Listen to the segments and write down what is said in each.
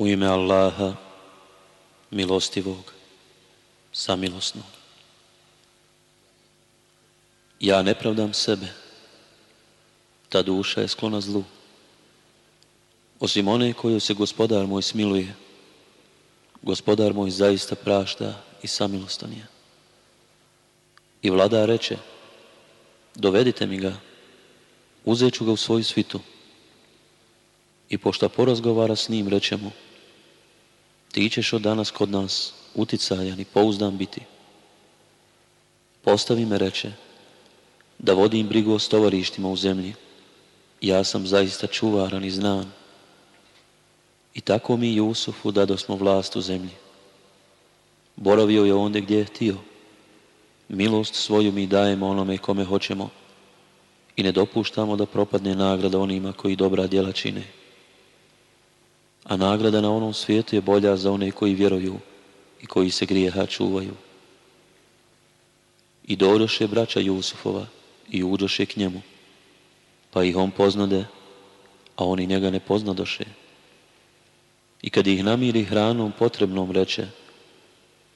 U ime Allaha, milostivog, samilosnog. Ja ne pravdam sebe. Ta duša je sklona zlu. Osim one koju se gospodar moj smiluje, gospodar moj zaista prašta i samilostan je. I vlada reče, dovedite mi ga, uzet ću ga u svoju svitu. I pošto porazgovara s njim, reče mu, ti ćeš od danas kod nas uticajan i pouzdan biti. Postavi me reče, da vodim brigu o stovarištima u zemlji. Ja sam zaista čuvaran i znan. I tako mi Jusufu dado smo vlast u zemlji. Boravio je onde gdje je htio. Milost svoju mi dajemo onome kome hoćemo i ne dopuštamo da propadne nagrada onima koji dobra djela čine a nagrada na onom svijetu je bolja za one koji vjeruju i koji se grijeha čuvaju. I dođoše braća Jusufova i uđoše k njemu, pa ih on poznade, a oni njega ne poznadoše. I kad ih namiri hranom potrebnom reče,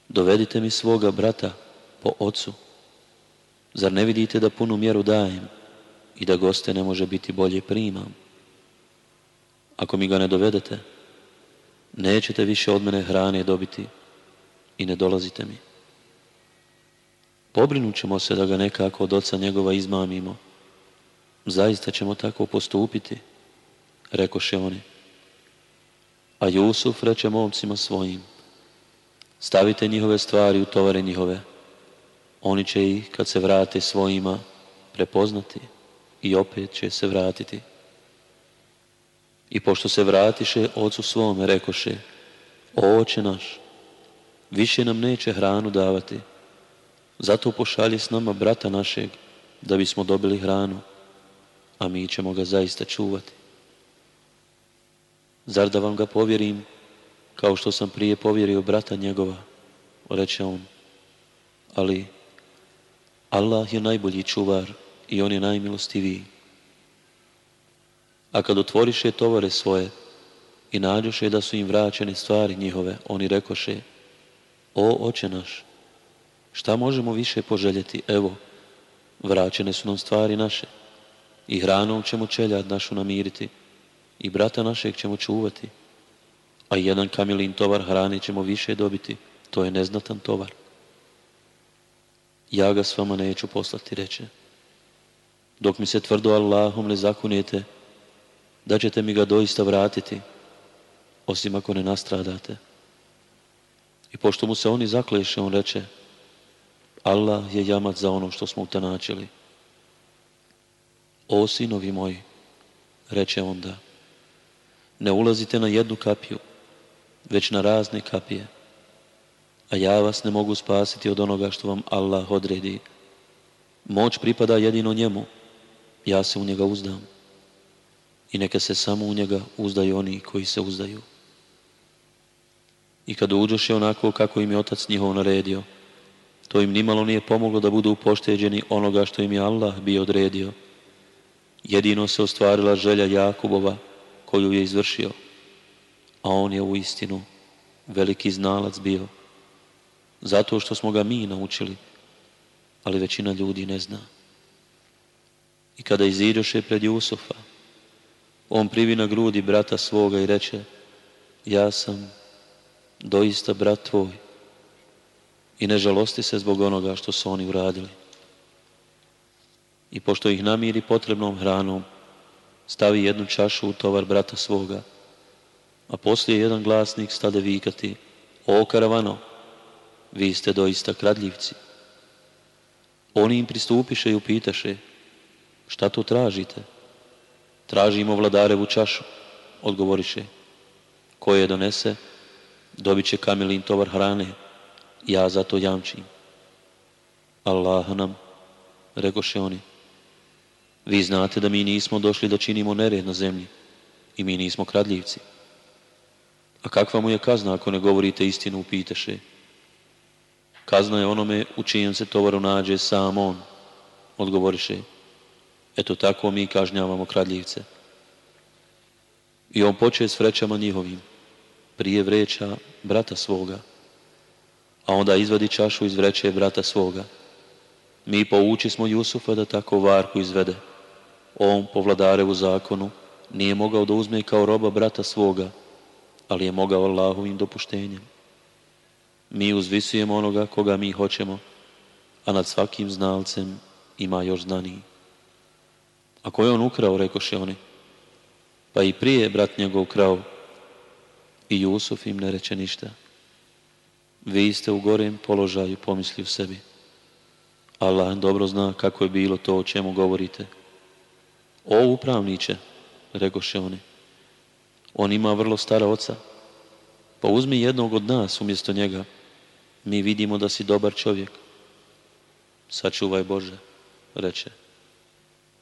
dovedite mi svoga brata po ocu, zar ne vidite da punu mjeru dajem i da goste ne može biti bolje primam? Ako mi ga ne dovedete, nećete više od mene hrane dobiti i ne dolazite mi. Pobrinut ćemo se da ga nekako od oca njegova izmamimo. Zaista ćemo tako postupiti, rekoše oni. A Jusuf reče momcima svojim, stavite njihove stvari u tovare njihove. Oni će ih, kad se vrate svojima, prepoznati i opet će se vratiti. I pošto se vratiše ocu svome, rekoše, o oče naš, više nam neće hranu davati, zato pošalje s nama brata našeg, da bismo dobili hranu, a mi ćemo ga zaista čuvati. Zar da vam ga povjerim, kao što sam prije povjerio brata njegova, reče on, ali Allah je najbolji čuvar i on je najmilostiviji. A kad otvoriše tovare svoje i nađoše da su im vraćene stvari njihove, oni rekoše, o oče naš, šta možemo više poželjeti, evo, vraćene su nam stvari naše i hranom ćemo čeljad našu namiriti i brata našeg ćemo čuvati, a jedan kamilin tovar hrane ćemo više dobiti, to je neznatan tovar. Ja ga s vama neću poslati, reče. Dok mi se tvrdo Allahom ne zakunete, da ćete mi ga doista vratiti, osim ako ne nastradate. I pošto mu se oni zakleše, on reče, Allah je jamac za ono što smo utanačili. O sinovi moji, reče onda, ne ulazite na jednu kapiju, već na razne kapije, a ja vas ne mogu spasiti od onoga što vam Allah odredi. Moć pripada jedino njemu, ja se u njega uzdam i neka se samo u njega uzdaju oni koji se uzdaju. I kad uđoše onako kako im je otac njihov naredio, to im nimalo nije pomoglo da budu upošteđeni onoga što im je Allah bio odredio. Jedino se ostvarila želja Jakubova koju je izvršio, a on je u istinu veliki znalac bio, zato što smo ga mi naučili, ali većina ljudi ne zna. I kada iziđoše pred Jusufa, on privi na grudi brata svoga i reče, ja sam doista brat tvoj i ne žalosti se zbog onoga što su oni uradili. I pošto ih namiri potrebnom hranom, stavi jednu čašu u tovar brata svoga, a poslije jedan glasnik stade vikati, o karavano, vi ste doista kradljivci. Oni im pristupiše i upitaše, šta tu tražite? tražimo vladarevu čašu, odgovoriše. Ko je donese, dobit će kamilin tovar hrane, ja za to jamčim. Allah nam, rekoše oni, vi znate da mi nismo došli da činimo nered na zemlji i mi nismo kradljivci. A kakva mu je kazna ako ne govorite istinu, upiteše. Kazna je onome u čijem se tovaru nađe sam on, odgovoriše. Eto tako mi kažnjavamo kradljivce. I on poče s vrećama njihovim, prije vreća brata svoga, a onda izvadi čašu iz vreće brata svoga. Mi pouči smo Jusufa da tako varku izvede. On, po u zakonu, nije mogao da uzme kao roba brata svoga, ali je mogao Allahovim dopuštenjem. Mi uzvisujemo onoga koga mi hoćemo, a nad svakim znalcem ima još znaniji. Ako je on ukrao, rekoše oni, pa i prije je brat njegov ukrao. i Jusuf im ne reče ništa. Vi ste u gorem položaju, pomisli u sebi. Allah dobro zna kako je bilo to o čemu govorite. O upravniće, rekoše oni, on ima vrlo stara oca, pa uzmi jednog od nas umjesto njega. Mi vidimo da si dobar čovjek. Sačuvaj Bože, reče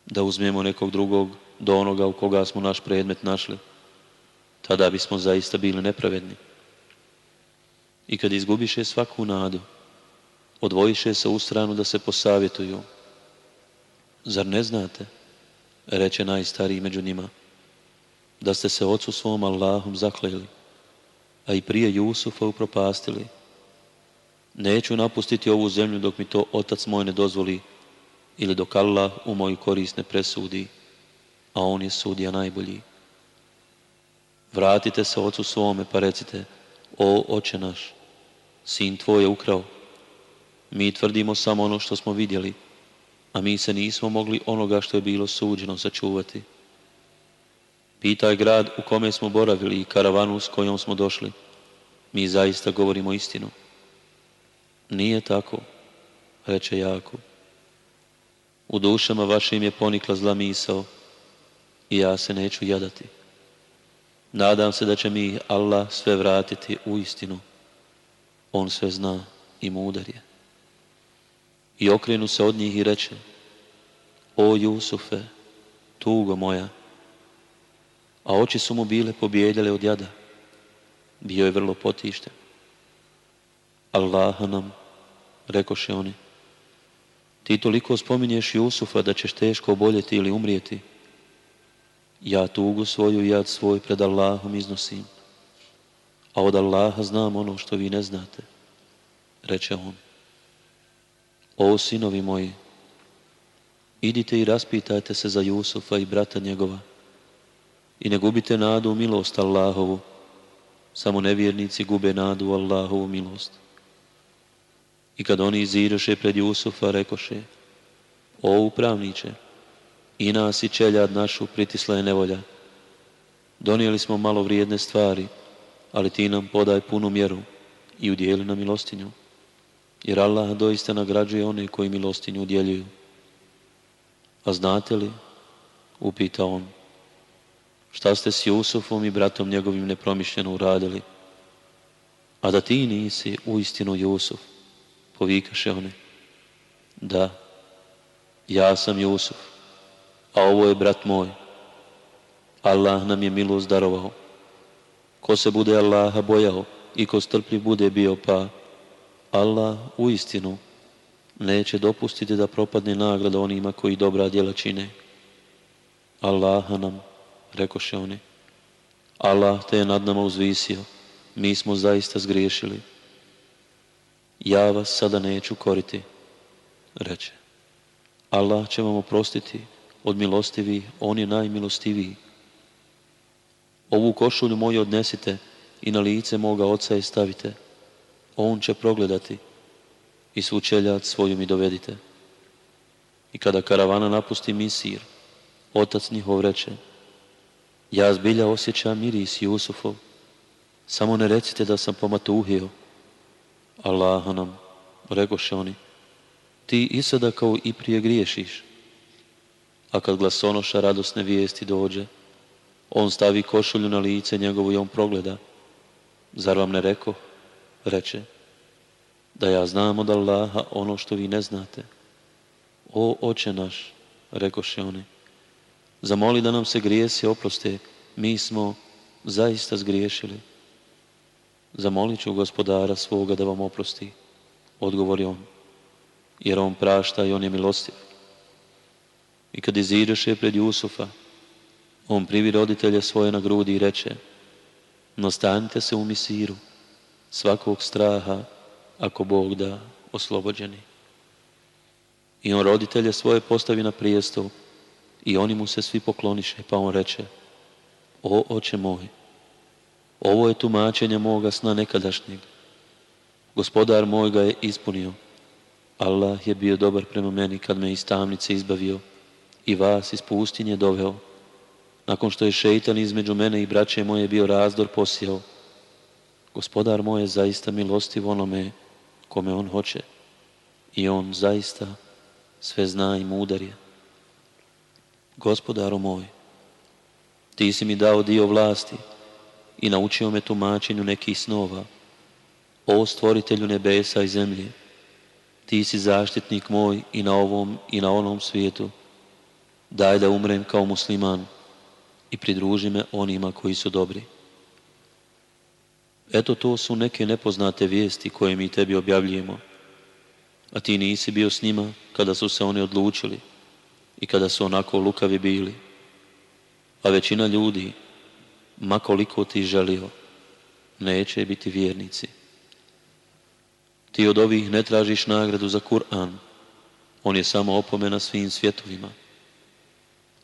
da uzmemo nekog drugog do onoga u koga smo naš predmet našli. Tada bismo zaista bili nepravedni. I kad izgubiše svaku nadu, odvojiše se u stranu da se posavjetuju. Zar ne znate, reče najstariji među njima, da ste se ocu svom Allahom zakleli, a i prije Jusufa upropastili. Neću napustiti ovu zemlju dok mi to otac moj ne dozvoli ili dok Allah u moju korist ne presudi, a on je sudija najbolji. Vratite se ocu svome pa recite, o oče naš, sin tvoj je ukrao. Mi tvrdimo samo ono što smo vidjeli, a mi se nismo mogli onoga što je bilo suđeno sačuvati. Pitaj grad u kome smo boravili i karavanu s kojom smo došli. Mi zaista govorimo istinu. Nije tako, reče Jakub. U dušama vašim je ponikla zla misao i ja se neću jadati. Nadam se da će mi Allah sve vratiti u istinu. On sve zna i mudar je. I okrenu se od njih i reče, O Jusufe, tugo moja, a oči su mu bile pobijedile od jada. Bio je vrlo potišten. Allaha nam, rekoše oni, ti toliko spominješ Jusufa da ćeš teško oboljeti ili umrijeti. Ja tugu svoju, i jad svoj pred Allahom iznosim. A od Allaha znam ono što vi ne znate, reče on. O sinovi moji, idite i raspitajte se za Jusufa i brata njegova i ne gubite nadu u milost Allahovu, samo nevjernici gube nadu u Allahovu milost. I kad oni izidoše pred Jusufa, rekoše, O upravniče, i nas i čeljad našu pritisla je nevolja. Donijeli smo malo vrijedne stvari, ali ti nam podaj punu mjeru i udijeli na milostinju. Jer Allah doista nagrađuje one koji milostinju udjeljuju. A znate li, upita on, šta ste s Jusufom i bratom njegovim nepromišljeno uradili, a da ti nisi uistinu Jusuf, povikaše one, da, ja sam Jusuf, a ovo je brat moj. Allah nam je milost darovao. Ko se bude Allaha bojao i ko strpljiv bude bio pa, Allah u istinu neće dopustiti da propadne nagrada onima koji dobra djela čine. Allaha nam, rekoše oni, Allah te je nad nama uzvisio, mi smo zaista zgriješili ja vas sada neću koriti. Reče, Allah će vam oprostiti, od milostivi, on je najmilostiviji. Ovu košulju moju odnesite i na lice moga oca je stavite. On će progledati i svu svoju mi dovedite. I kada karavana napusti misir, otac njihov reče, ja zbilja osjećam miris Jusufov, samo ne recite da sam pomatuhio. Allaha nam, rekoše oni, ti i sada kao i prije griješiš. A kad glasonoša radosne vijesti dođe, on stavi košulju na lice njegovu i on progleda. Zar vam ne reko? Reče, da ja znam od Allaha ono što vi ne znate. O, oče naš, rekoše oni, zamoli da nam se grijesi oproste, mi smo zaista zgriješili. Zamolit ću gospodara svoga da vam oprosti, je on, jer on prašta i on je milostiv. I kad iziđeše pred Jusufa, on privi roditelje svoje na grudi i reče, no stanite se u misiru, svakog straha, ako Bog da, oslobođeni. I on roditelje svoje postavi na prijestol i oni mu se svi pokloniše, pa on reče, o oče moj, ovo je tumačenje moga sna nekadašnjeg. Gospodar moj ga je ispunio. Allah je bio dobar prema meni kad me iz tamnice izbavio i vas iz pustinje doveo. Nakon što je šeitan između mene i braće moje bio razdor posijao. Gospodar moj je zaista milostiv onome kome on hoće. I on zaista sve zna i mudar je. Gospodaru moj, ti si mi dao dio vlasti, i naučio me tumačenju nekih snova. O stvoritelju nebesa i zemlje, ti si zaštitnik moj i na ovom i na onom svijetu. Daj da umrem kao musliman i pridruži me onima koji su dobri. Eto to su neke nepoznate vijesti koje mi tebi objavljujemo, a ti nisi bio s njima kada su se oni odlučili i kada su onako lukavi bili. A većina ljudi makoliko ti želio, neće biti vjernici. Ti od ovih ne tražiš nagradu za Kur'an, on je samo opomena svim svjetovima.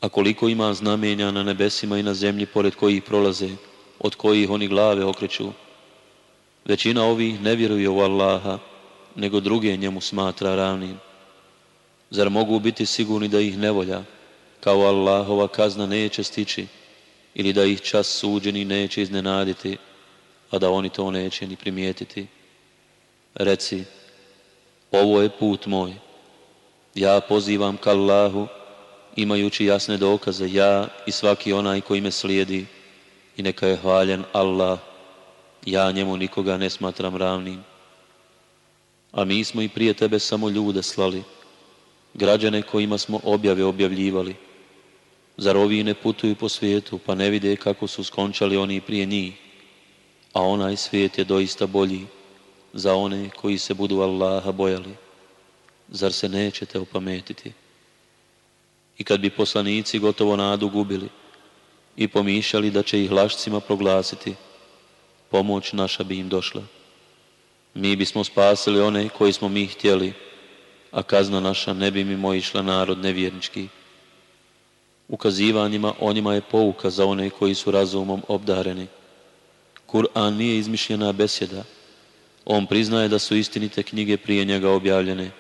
A koliko ima znamenja na nebesima i na zemlji pored kojih prolaze, od kojih oni glave okreću, većina ovih ne vjeruje u Allaha, nego druge njemu smatra ravnim. Zar mogu biti sigurni da ih nevolja, kao Allahova kazna neće stići, ili da ih čas suđeni neće iznenaditi, a da oni to neće ni primijetiti. Reci, ovo je put moj. Ja pozivam ka Allahu, imajući jasne dokaze, ja i svaki onaj koji me slijedi, i neka je hvaljen Allah, ja njemu nikoga ne smatram ravnim. A mi smo i prije tebe samo ljude slali, građane kojima smo objave objavljivali, Zar ovi ne putuju po svijetu, pa ne vide kako su skončali oni prije njih? A onaj svijet je doista bolji za one koji se budu Allaha bojali. Zar se nećete opametiti? I kad bi poslanici gotovo nadu gubili i pomišljali da će ih lašcima proglasiti, pomoć naša bi im došla. Mi bismo spasili one koji smo mi htjeli, a kazna naša ne bi mi mojišla narod nevjernički. Ukazivanjima onima je pouka za one koji su razumom obdareni. Kur'an nije izmišljena besjeda. On priznaje da su istinite knjige prije njega objavljene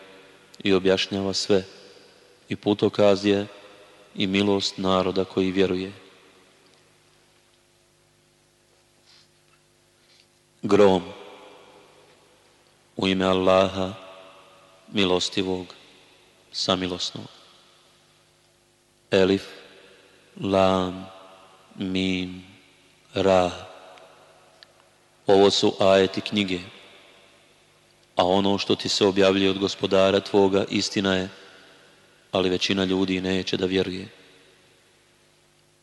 i objašnjava sve. I put je i milost naroda koji vjeruje. Grom u ime Allaha, milostivog, samilosnog. Elif Lam, Mim, Ra. Ovo su ajeti knjige, a ono što ti se objavljuje od gospodara tvoga istina je, ali većina ljudi neće da vjeruje.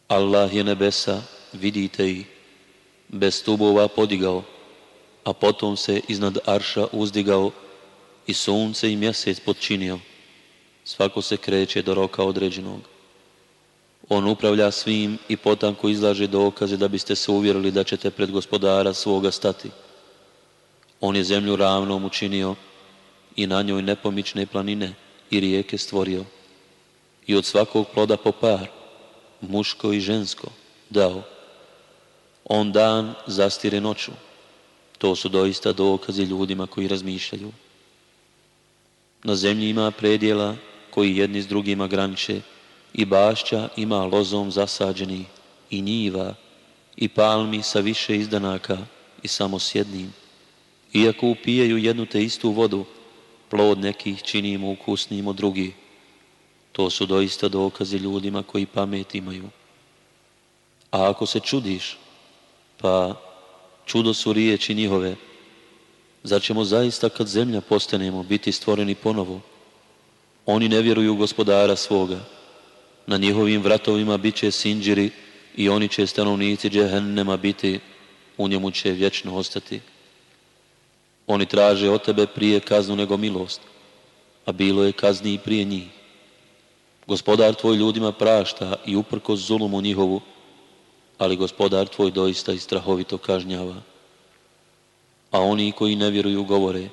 Allah je nebesa, vidite i, bez tubova podigao, a potom se iznad arša uzdigao i sunce i mjesec podčinio. Svako se kreće do roka određenog. On upravlja svim i potanko izlaže dokaze da biste se uvjerili da ćete pred gospodara svoga stati. On je zemlju ravnom učinio i na njoj nepomične planine i rijeke stvorio. I od svakog ploda po par, muško i žensko, dao. On dan zastire noću. To su doista dokazi ljudima koji razmišljaju. Na zemlji ima predjela koji jedni s drugima graniče, i bašća ima lozom zasađeni i njiva i palmi sa više izdanaka i samo sjednim. Iako upijaju jednu te istu vodu, plod nekih činimo ukusnim od drugih. To su doista dokazi ljudima koji pamet imaju. A ako se čudiš, pa čudo su riječi njihove, zar ćemo zaista kad zemlja postanemo biti stvoreni ponovo? Oni ne vjeruju gospodara svoga, na njihovim vratovima bit će sinđiri i oni će stanovnici džehennema biti, u njemu će vječno ostati. Oni traže od tebe prije kaznu nego milost, a bilo je kazni i prije njih. Gospodar tvoj ljudima prašta i uprko zulumu njihovu, ali gospodar tvoj doista i strahovito kažnjava. A oni koji ne vjeruju govore,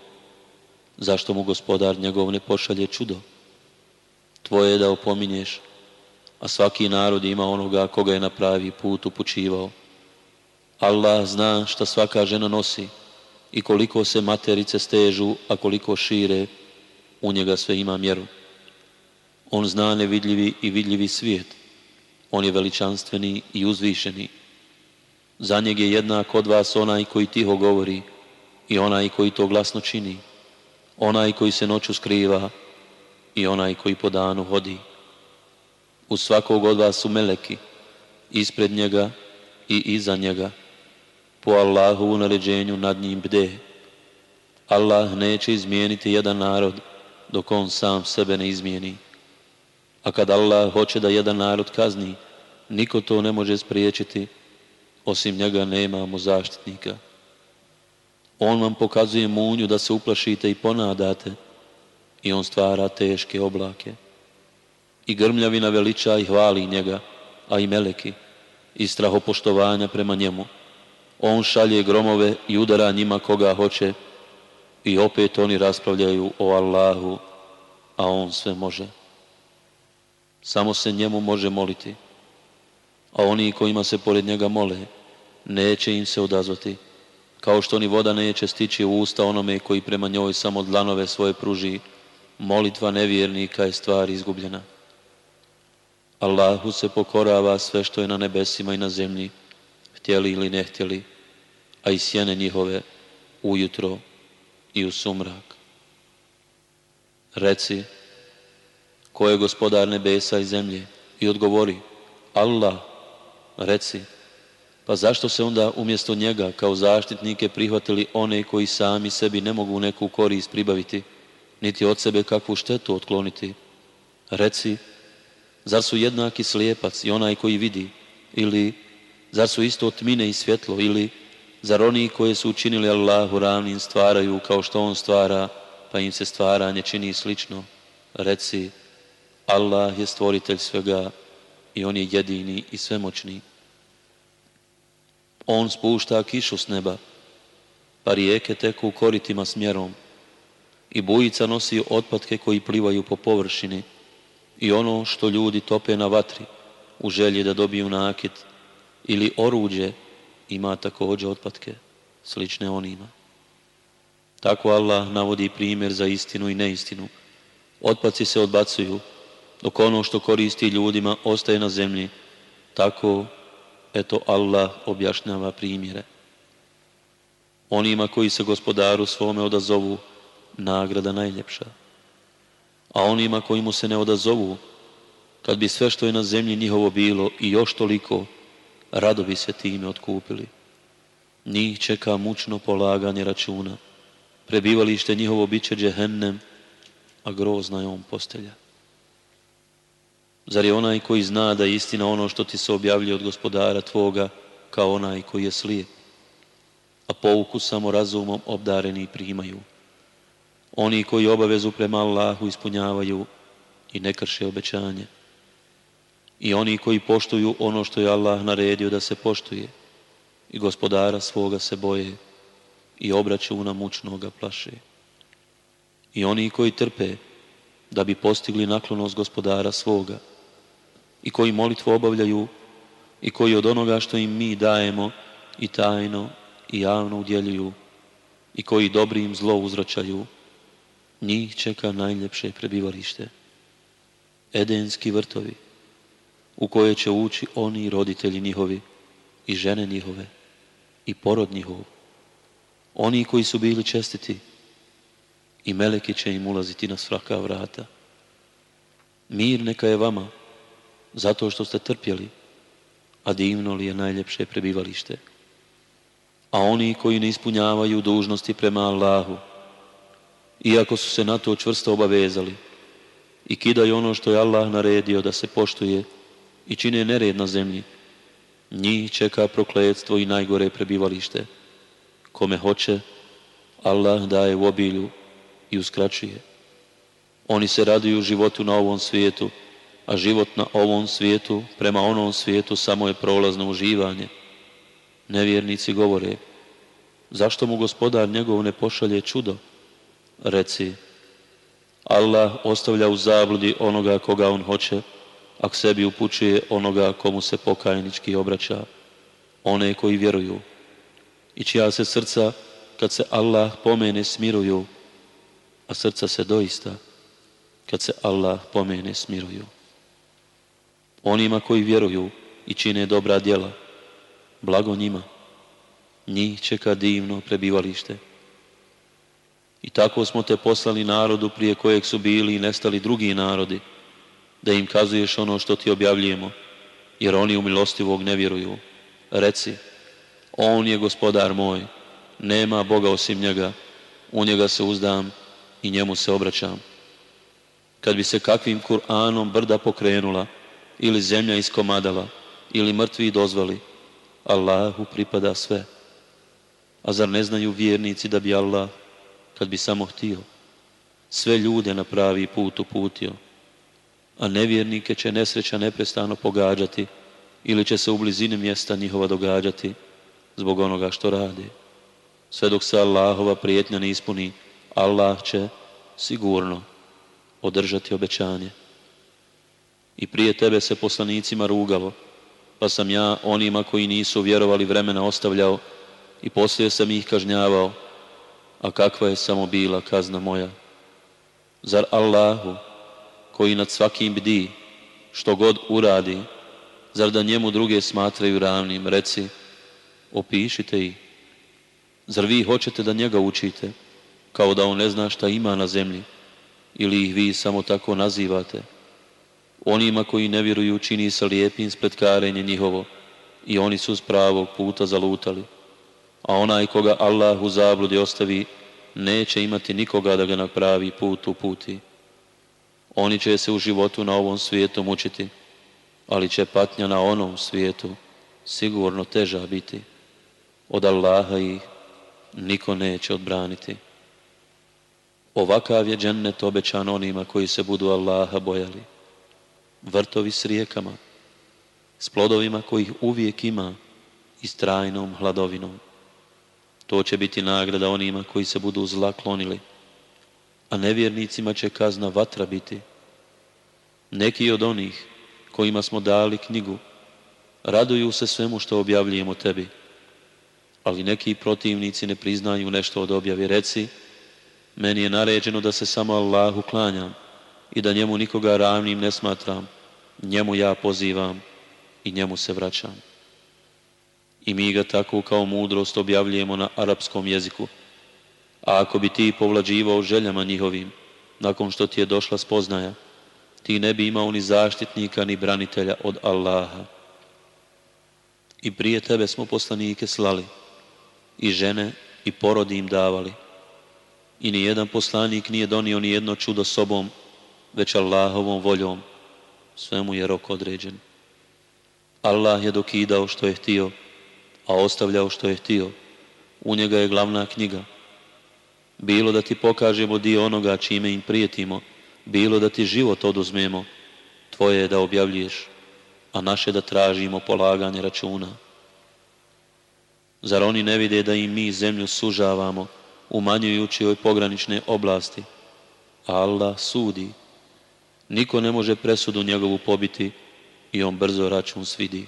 zašto mu gospodar njegov ne pošalje čudo? Tvoje je da opominješ, a svaki narod ima onoga koga je na pravi put upućivao. Allah zna šta svaka žena nosi i koliko se materice stežu, a koliko šire, u njega sve ima mjeru. On zna nevidljivi i vidljivi svijet. On je veličanstveni i uzvišeni. Za njeg je jednak od vas onaj koji tiho govori i onaj koji to glasno čini, onaj koji se noću skriva i onaj koji po danu hodi. U svakog od vas su meleki, ispred njega i iza njega. Po Allahovu naređenju nad njim bde. Allah neće izmijeniti jedan narod dok on sam sebe ne izmijeni. A kad Allah hoće da jedan narod kazni, niko to ne može spriječiti, osim njega nemamo zaštitnika. On vam pokazuje munju da se uplašite i ponadate i on stvara teške oblake i grmljavina veliča i hvali njega, a i meleki, i strahopoštovanja prema njemu. On šalje gromove i udara njima koga hoće i opet oni raspravljaju o Allahu, a on sve može. Samo se njemu može moliti, a oni kojima se pored njega mole, neće im se odazvati, kao što ni voda neće stići u usta onome koji prema njoj samo dlanove svoje pruži, molitva nevjernika je stvar izgubljena. Allahu se pokorava sve što je na nebesima i na zemlji, htjeli ili ne htjeli, a i sjene njihove ujutro i u sumrak. Reci, ko je gospodar nebesa i zemlje? I odgovori, Allah, reci, pa zašto se onda umjesto njega kao zaštitnike prihvatili one koji sami sebi ne mogu neku korist pribaviti, niti od sebe kakvu štetu otkloniti? Reci, Zar su jednaki slijepac i onaj koji vidi? Ili zar su isto tmine i svjetlo? Ili zar oni koje su učinili Allahu ravnim stvaraju kao što On stvara, pa im se stvaranje čini slično? Reci, Allah je stvoritelj svega i On je jedini i svemoćni. On spušta kišu s neba, pa rijeke teku koritima smjerom i bujica nosi otpadke koji plivaju po površini, i ono što ljudi tope na vatri u želji da dobiju nakit ili oruđe ima također otpatke slične onima. Tako Allah navodi primjer za istinu i neistinu. Otpaci se odbacuju, dok ono što koristi ljudima ostaje na zemlji. Tako, eto, Allah objašnjava primjere. Onima koji se gospodaru svome odazovu, nagrada najljepša a onima koji mu se ne odazovu, kad bi sve što je na zemlji njihovo bilo i još toliko, rado bi se time otkupili. Njih čeka mučno polaganje računa. Prebivalište njihovo biće će džehennem, a grozna je on postelja. Zar je onaj koji zna da je istina ono što ti se objavlja od gospodara tvoga, kao onaj koji je slijep, a pouku samo razumom obdareni primaju? oni koji obavezu prema Allahu ispunjavaju i ne krše obećanje. I oni koji poštuju ono što je Allah naredio da se poštuje i gospodara svoga se boje i obračuna mučnoga plaše. I oni koji trpe da bi postigli naklonost gospodara svoga i koji molitvu obavljaju i koji od onoga što im mi dajemo i tajno i javno udjeljuju i koji dobrim zlo uzračaju njih čeka najljepše prebivalište. Edenski vrtovi, u koje će ući oni roditelji njihovi, i žene njihove, i porod njihov. Oni koji su bili čestiti, i meleki će im ulaziti na svaka vrata. Mir neka je vama, zato što ste trpjeli, a divno li je najljepše prebivalište. A oni koji ne ispunjavaju dužnosti prema Allahu, iako su se na to čvrsto obavezali i kidaju ono što je Allah naredio da se poštuje i čine nered na zemlji, njih čeka prokletstvo i najgore prebivalište. Kome hoće, Allah daje u obilju i uskraćuje. Oni se raduju životu na ovom svijetu, a život na ovom svijetu prema onom svijetu samo je prolazno uživanje. Nevjernici govore, zašto mu gospodar njegov ne pošalje čudo? Reci, Allah ostavlja u zabludi onoga koga on hoće, a k sebi upućuje onoga komu se pokajnički obraća, one koji vjeruju, i čija se srca, kad se Allah pomene, smiruju, a srca se doista, kad se Allah pomene, smiruju. Onima koji vjeruju i čine dobra djela, blago njima, njih čeka divno prebivalište. I tako smo te poslali narodu prije kojeg su bili i nestali drugi narodi, da im kazuješ ono što ti objavljujemo, jer oni u milostivog ne vjeruju. Reci, On je gospodar moj, nema Boga osim njega, u njega se uzdam i njemu se obraćam. Kad bi se kakvim Kur'anom brda pokrenula, ili zemlja iskomadala, ili mrtvi dozvali, Allahu pripada sve. A zar ne znaju vjernici da bi Allah kad bi samo htio. Sve ljude na pravi put uputio. A nevjernike će nesreća neprestano pogađati ili će se u blizini mjesta njihova događati zbog onoga što radi. Sve dok se Allahova prijetnja ne ispuni, Allah će sigurno održati obećanje. I prije tebe se poslanicima rugalo, pa sam ja onima koji nisu vjerovali vremena ostavljao i poslije sam ih kažnjavao, a kakva je samo bila kazna moja. Zar Allahu, koji nad svakim bdi, što god uradi, zar da njemu druge smatraju ravnim, reci, opišite ih. Zar vi hoćete da njega učite, kao da on ne zna šta ima na zemlji, ili ih vi samo tako nazivate? Onima koji ne vjeruju čini se lijepim spletkarenje njihovo, i oni su s pravog puta zalutali a onaj koga Allah u zabludi ostavi, neće imati nikoga da ga na pravi put puti. Oni će se u životu na ovom svijetu mučiti, ali će patnja na onom svijetu sigurno teža biti. Od Allaha ih niko neće odbraniti. Ovakav je džennet obećan onima koji se budu Allaha bojali. Vrtovi s rijekama, s plodovima kojih uvijek ima i s trajnom hladovinom. To će biti nagrada onima koji se budu zla klonili, a nevjernicima će kazna vatra biti. Neki od onih kojima smo dali knjigu raduju se svemu što objavljujemo tebi, ali neki protivnici ne priznaju nešto od objavi. Reci, meni je naređeno da se samo Allahu klanjam i da njemu nikoga ravnim ne smatram, njemu ja pozivam i njemu se vraćam i mi ga tako kao mudrost objavljujemo na arapskom jeziku. A ako bi ti povlađivao željama njihovim, nakon što ti je došla spoznaja, ti ne bi imao ni zaštitnika ni branitelja od Allaha. I prije tebe smo poslanike slali, i žene i porodi im davali. I nijedan poslanik nije donio ni jedno čudo sobom, već Allahovom voljom. Svemu je rok određen. Allah je dokidao što je htio, a ostavljao što je htio. U njega je glavna knjiga. Bilo da ti pokažemo dio onoga čime im prijetimo, bilo da ti život oduzmemo, tvoje je da objavljuješ, a naše da tražimo polaganje računa. Zar oni ne vide da im mi zemlju sužavamo, umanjujući oj pogranične oblasti? Allah sudi. Niko ne može presudu njegovu pobiti i on brzo račun svidi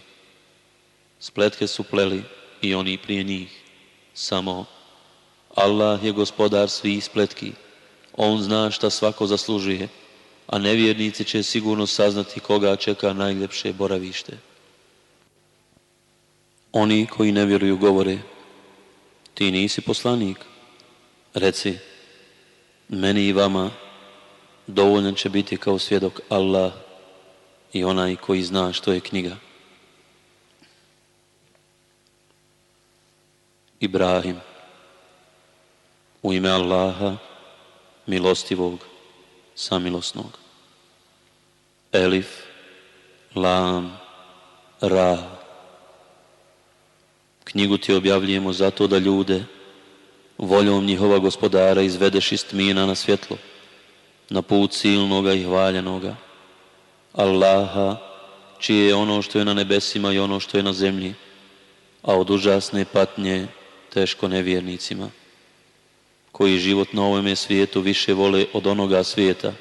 spletke su pleli i oni prije njih. Samo Allah je gospodar svih spletki. On zna šta svako zaslužuje, a nevjernici će sigurno saznati koga čeka najljepše boravište. Oni koji ne vjeruju govore, ti nisi poslanik. Reci, meni i vama dovoljan će biti kao svjedok Allah i onaj koji zna što je knjiga. Ibrahim. U ime Allaha, milostivog, samilosnog. Elif, Lam, Ra. Knjigu ti objavljujemo zato da ljude, voljom njihova gospodara, izvedeš iz tmina na svjetlo, na put silnoga i hvaljenoga. Allaha, čije je ono što je na nebesima i ono što je na zemlji, a od užasne patnje teško nevjernicima, koji život na ovome svijetu više vole od onoga svijeta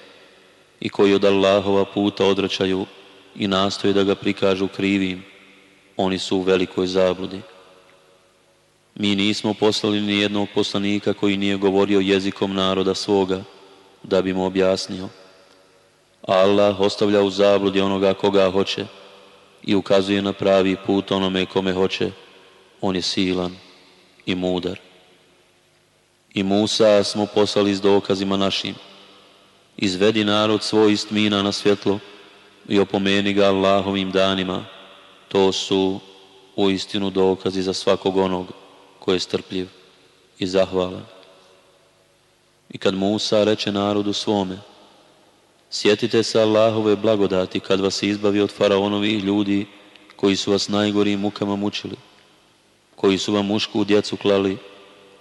i koji od Allahova puta odračaju i nastoje da ga prikažu krivim, oni su u velikoj zabludi. Mi nismo poslali ni jednog poslanika koji nije govorio jezikom naroda svoga, da bi mu objasnio. Allah ostavlja u zabludi onoga koga hoće i ukazuje na pravi put onome kome hoće. On je silan i mudar. I Musa smo poslali s dokazima našim. Izvedi narod svoj istmina na svjetlo i opomeni ga Allahovim danima. To su u istinu dokazi za svakog onog koji je strpljiv i zahvalan. I kad Musa reče narodu svome, sjetite se Allahove blagodati kad vas izbavi od faraonovih ljudi koji su vas najgorim mukama mučili koji su vam mušku djecu klali,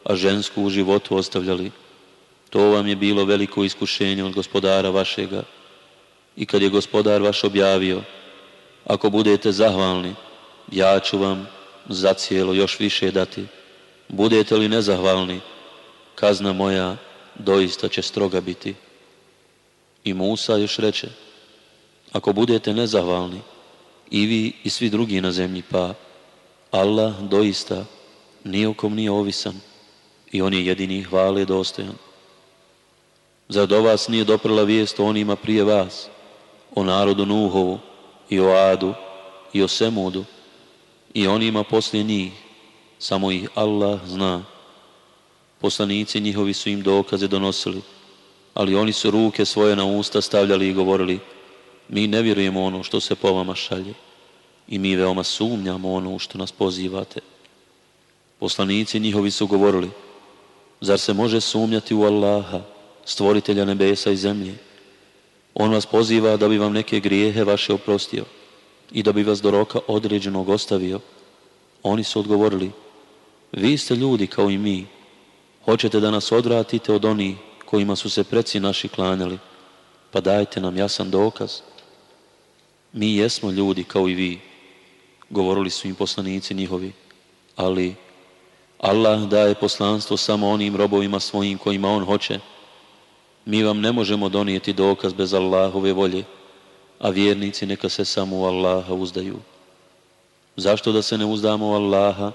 a žensku u životu ostavljali. To vam je bilo veliko iskušenje od gospodara vašega. I kad je gospodar vaš objavio, ako budete zahvalni, ja ću vam za cijelo još više dati. Budete li nezahvalni, kazna moja doista će stroga biti. I Musa još reče, ako budete nezahvalni, i vi i svi drugi na zemlji pa Allah doista nijekom nije ovisan i on je jedini hvale dostojan. Zar do vas nije doprla vijest o onima prije vas, o narodu Nuhovu i o Adu i o Semudu i onima poslije njih, samo ih Allah zna. Poslanici njihovi su im dokaze donosili, ali oni su ruke svoje na usta stavljali i govorili mi ne vjerujemo ono što se po vama šalje i mi veoma sumnjamo ono što nas pozivate. Poslanici njihovi su govorili, zar se može sumnjati u Allaha, stvoritelja nebesa i zemlje? On vas poziva da bi vam neke grijehe vaše oprostio i da bi vas do roka određenog ostavio. Oni su odgovorili, vi ste ljudi kao i mi, hoćete da nas odvratite od onih kojima su se preci naši klanjali, pa dajte nam jasan dokaz. Mi jesmo ljudi kao i vi, govorili su im poslanici njihovi, ali Allah daje poslanstvo samo onim robovima svojim kojima On hoće. Mi vam ne možemo donijeti dokaz bez Allahove volje, a vjernici neka se samo u Allaha uzdaju. Zašto da se ne uzdamo u Allaha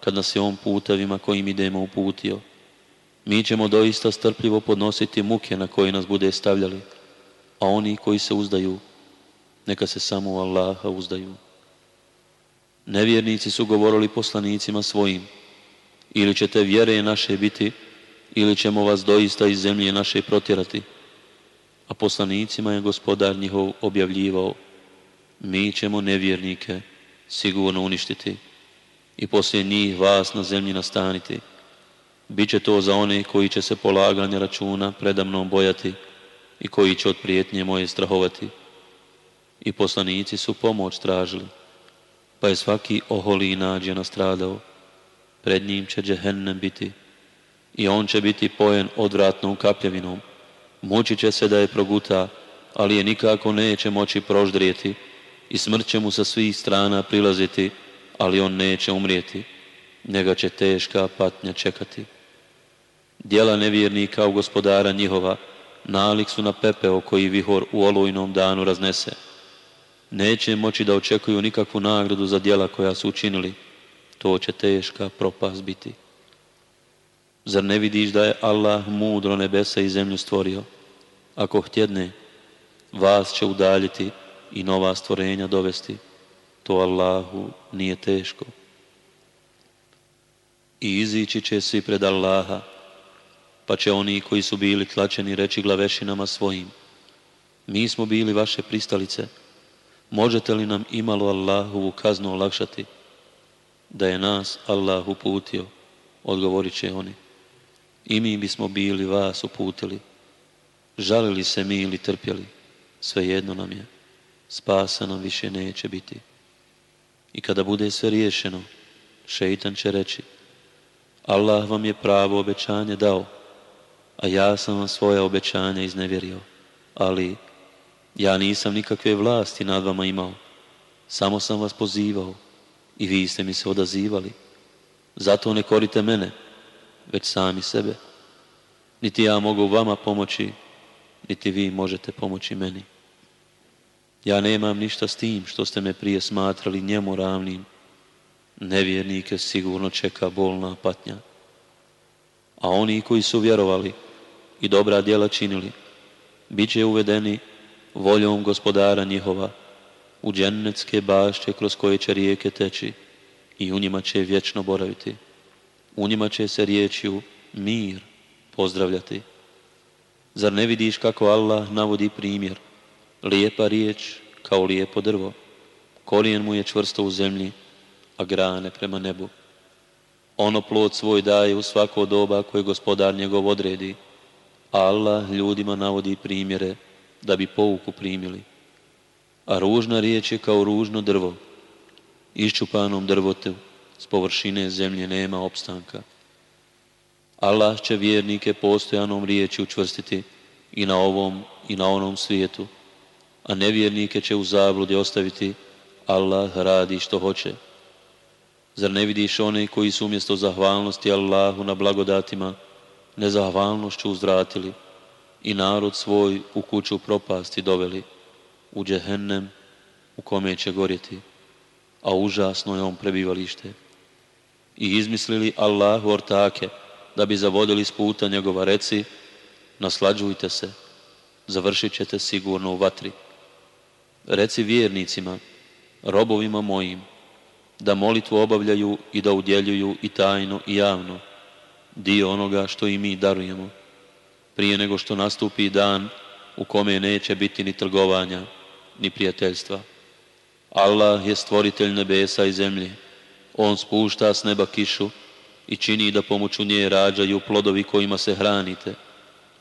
kad nas je On putavima kojim idemo uputio? Mi ćemo doista strpljivo podnositi muke na koje nas bude stavljali, a oni koji se uzdaju, neka se samo u Allaha uzdaju. Nevjernici su govorili poslanicima svojim, ili ćete vjere naše biti, ili ćemo vas doista iz zemlje naše protjerati. A poslanicima je gospodar njihov objavljivao, mi ćemo nevjernike sigurno uništiti i poslije njih vas na zemlji nastaniti. Biće to za one koji će se polaganje računa predamnom bojati i koji će od prijetnje moje strahovati. I poslanici su pomoć tražili pa je svaki oholi i nađe stradao. Pred njim će džehennem biti i on će biti pojen odvratnom kapljevinom. moći će se da je proguta, ali je nikako neće moći proždrijeti i smrt će mu sa svih strana prilaziti, ali on neće umrijeti. Njega će teška patnja čekati. Djela nevjernika u gospodara njihova, nalik su na pepeo koji vihor u olujnom danu raznese neće moći da očekuju nikakvu nagradu za djela koja su učinili. To će teška propast biti. Zar ne vidiš da je Allah mudro nebesa i zemlju stvorio? Ako htjedne, vas će udaljiti i nova stvorenja dovesti. To Allahu nije teško. I izići će svi pred Allaha, pa će oni koji su bili tlačeni reći glavešinama svojim. Mi smo bili vaše pristalice, Možete li nam imalo Allahovu kaznu olakšati? Da je nas Allah uputio, odgovorit će oni. I mi bismo bili vas uputili. Žalili se mi ili trpjeli, svejedno nam je. Spasa nam više neće biti. I kada bude sve riješeno, šeitan će reći, Allah vam je pravo obećanje dao, a ja sam vam svoje obećanje iznevjerio, ali ja nisam nikakve vlasti nad vama imao, samo sam vas pozivao i vi ste mi se odazivali. Zato ne korite mene, već sami sebe. Niti ja mogu vama pomoći, niti vi možete pomoći meni. Ja nemam ništa s tim što ste me prije smatrali njemu ravnim. Nevjernike sigurno čeka bolna patnja. A oni koji su vjerovali i dobra djela činili, bit će uvedeni voljom gospodara njihova, u džennetske bašće kroz koje će rijeke teći i u njima će vječno boraviti. U njima će se riječju mir pozdravljati. Zar ne vidiš kako Allah navodi primjer? Lijepa riječ kao lijepo drvo. Korijen mu je čvrsto u zemlji, a grane prema nebu. Ono plod svoj daje u svako doba koje gospodar njegov odredi. Allah ljudima navodi primjere da bi pouku primili. A ružna riječ je kao ružno drvo. Iščupanom drvote s površine zemlje nema opstanka. Allah će vjernike postojanom riječi učvrstiti i na ovom i na onom svijetu, a nevjernike će u zabludi ostaviti Allah radi što hoće. Zar ne vidiš one koji su umjesto zahvalnosti Allahu na blagodatima nezahvalnošću uzvratili? i narod svoj u kuću propasti doveli, u džehennem u kome će gorjeti, a užasno je on prebivalište. I izmislili Allahu ortake, da bi zavodili s puta njegova reci, naslađujte se, završit ćete sigurno u vatri. Reci vjernicima, robovima mojim, da molitvu obavljaju i da udjeljuju i tajno i javno, dio onoga što i mi darujemo prije nego što nastupi dan u kome neće biti ni trgovanja, ni prijateljstva. Allah je stvoritelj nebesa i zemlje. On spušta s neba kišu i čini da pomoću nje rađaju plodovi kojima se hranite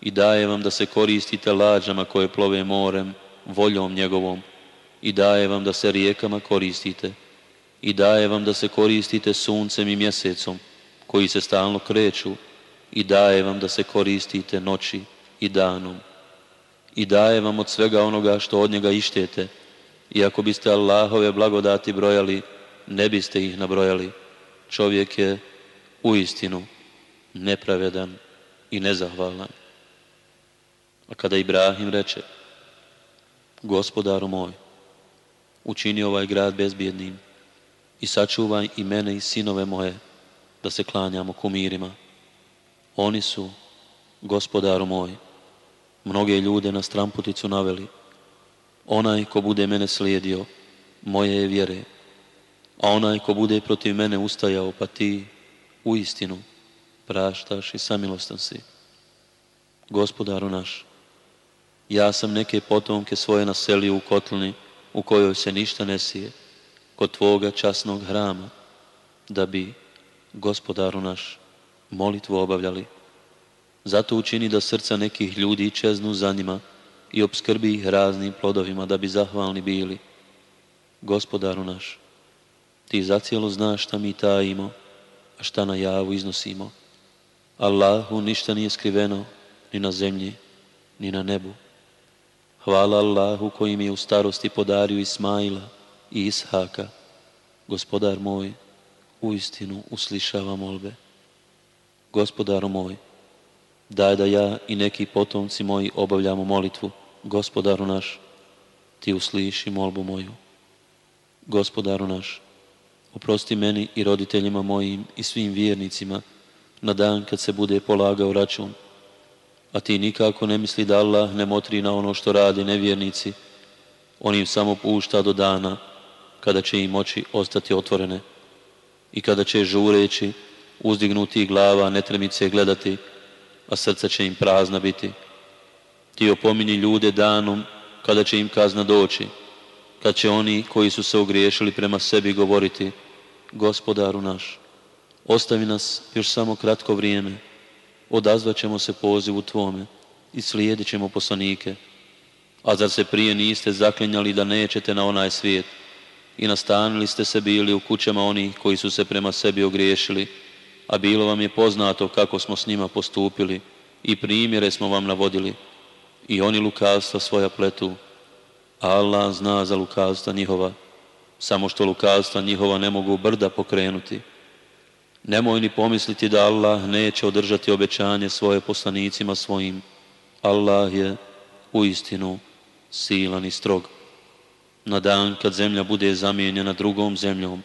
i daje vam da se koristite lađama koje plove morem, voljom njegovom i daje vam da se rijekama koristite i daje vam da se koristite suncem i mjesecom koji se stalno kreću i daje vam da se koristite noći i danom i daje vam od svega onoga što od njega ištijete i ako biste Allahove blagodati brojali, ne biste ih nabrojali. Čovjek je u istinu nepravedan i nezahvalan. A kada Ibrahim reče, gospodaru moj, učini ovaj grad bezbjednim i sačuvaj i mene i sinove moje da se klanjamo kumirima oni su, gospodaru moj, mnoge ljude na stramputicu naveli. Onaj ko bude mene slijedio, moje je vjere, a onaj ko bude protiv mene ustajao, pa ti, u istinu, praštaš i samilostan si. Gospodaru naš, ja sam neke potomke svoje naselio u kotlini u kojoj se ništa ne sije, kod tvoga časnog hrama, da bi, gospodaru naš, molitvu obavljali. Zato učini da srca nekih ljudi čeznu za njima i obskrbi ih raznim plodovima da bi zahvalni bili. Gospodaru naš, ti zacijelo znaš šta mi tajimo, a šta na javu iznosimo. Allahu ništa nije skriveno, ni na zemlji, ni na nebu. Hvala Allahu koji mi je u starosti podario Ismaila i Ishaka. Gospodar moj, u istinu uslišava molbe. Gospodaru moj, daj da ja i neki potomci moji obavljamo molitvu, Gospodaru naš, ti usliši molbu moju. Gospodaru naš, oprosti meni i roditeljima mojim i svim vjernicima na dan kad se bude polagao račun, a ti nikako ne misli da Allah ne motri na ono što radi nevjernici, on im samo pušta do dana kada će im oči ostati otvorene i kada će žureći Uzdignuti glava ne se gledati, a srca će im prazna biti. Ti opominji ljude danom kada će im kazna doći, kad će oni koji su se ogriješili prema sebi govoriti, gospodaru naš, ostavi nas još samo kratko vrijeme, odazvat ćemo se pozivu Tvome i slijedit ćemo poslanike. A zar se prije niste zaklinjali da nećete na onaj svijet i nastanili ste se bili u kućama onih koji su se prema sebi ogriješili, a bilo vam je poznato kako smo s njima postupili i primjere smo vam navodili i oni lukavstva svoja pletu, Allah zna za lukavstva njihova, samo što lukavstva njihova ne mogu brda pokrenuti. Nemoj ni pomisliti da Allah neće održati obećanje svoje poslanicima svojim. Allah je u istinu silan i strog. Na dan kad zemlja bude zamijenjena drugom zemljom,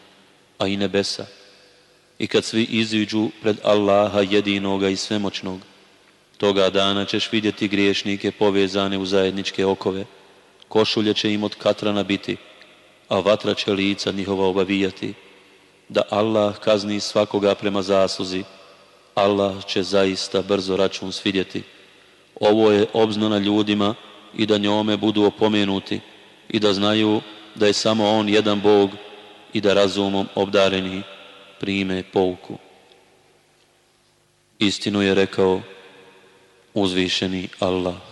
a i nebesa, i kad svi iziđu pred Allaha jedinoga i svemoćnog. Toga dana ćeš vidjeti griješnike povezane u zajedničke okove. Košulje će im od katrana biti, a vatra će lica njihova obavijati. Da Allah kazni svakoga prema zasluzi, Allah će zaista brzo račun svidjeti. Ovo je obznana ljudima i da njome budu opomenuti i da znaju da je samo On jedan Bog i da razumom obdareni prime pouku. Istinu je rekao uzvišeni Allah.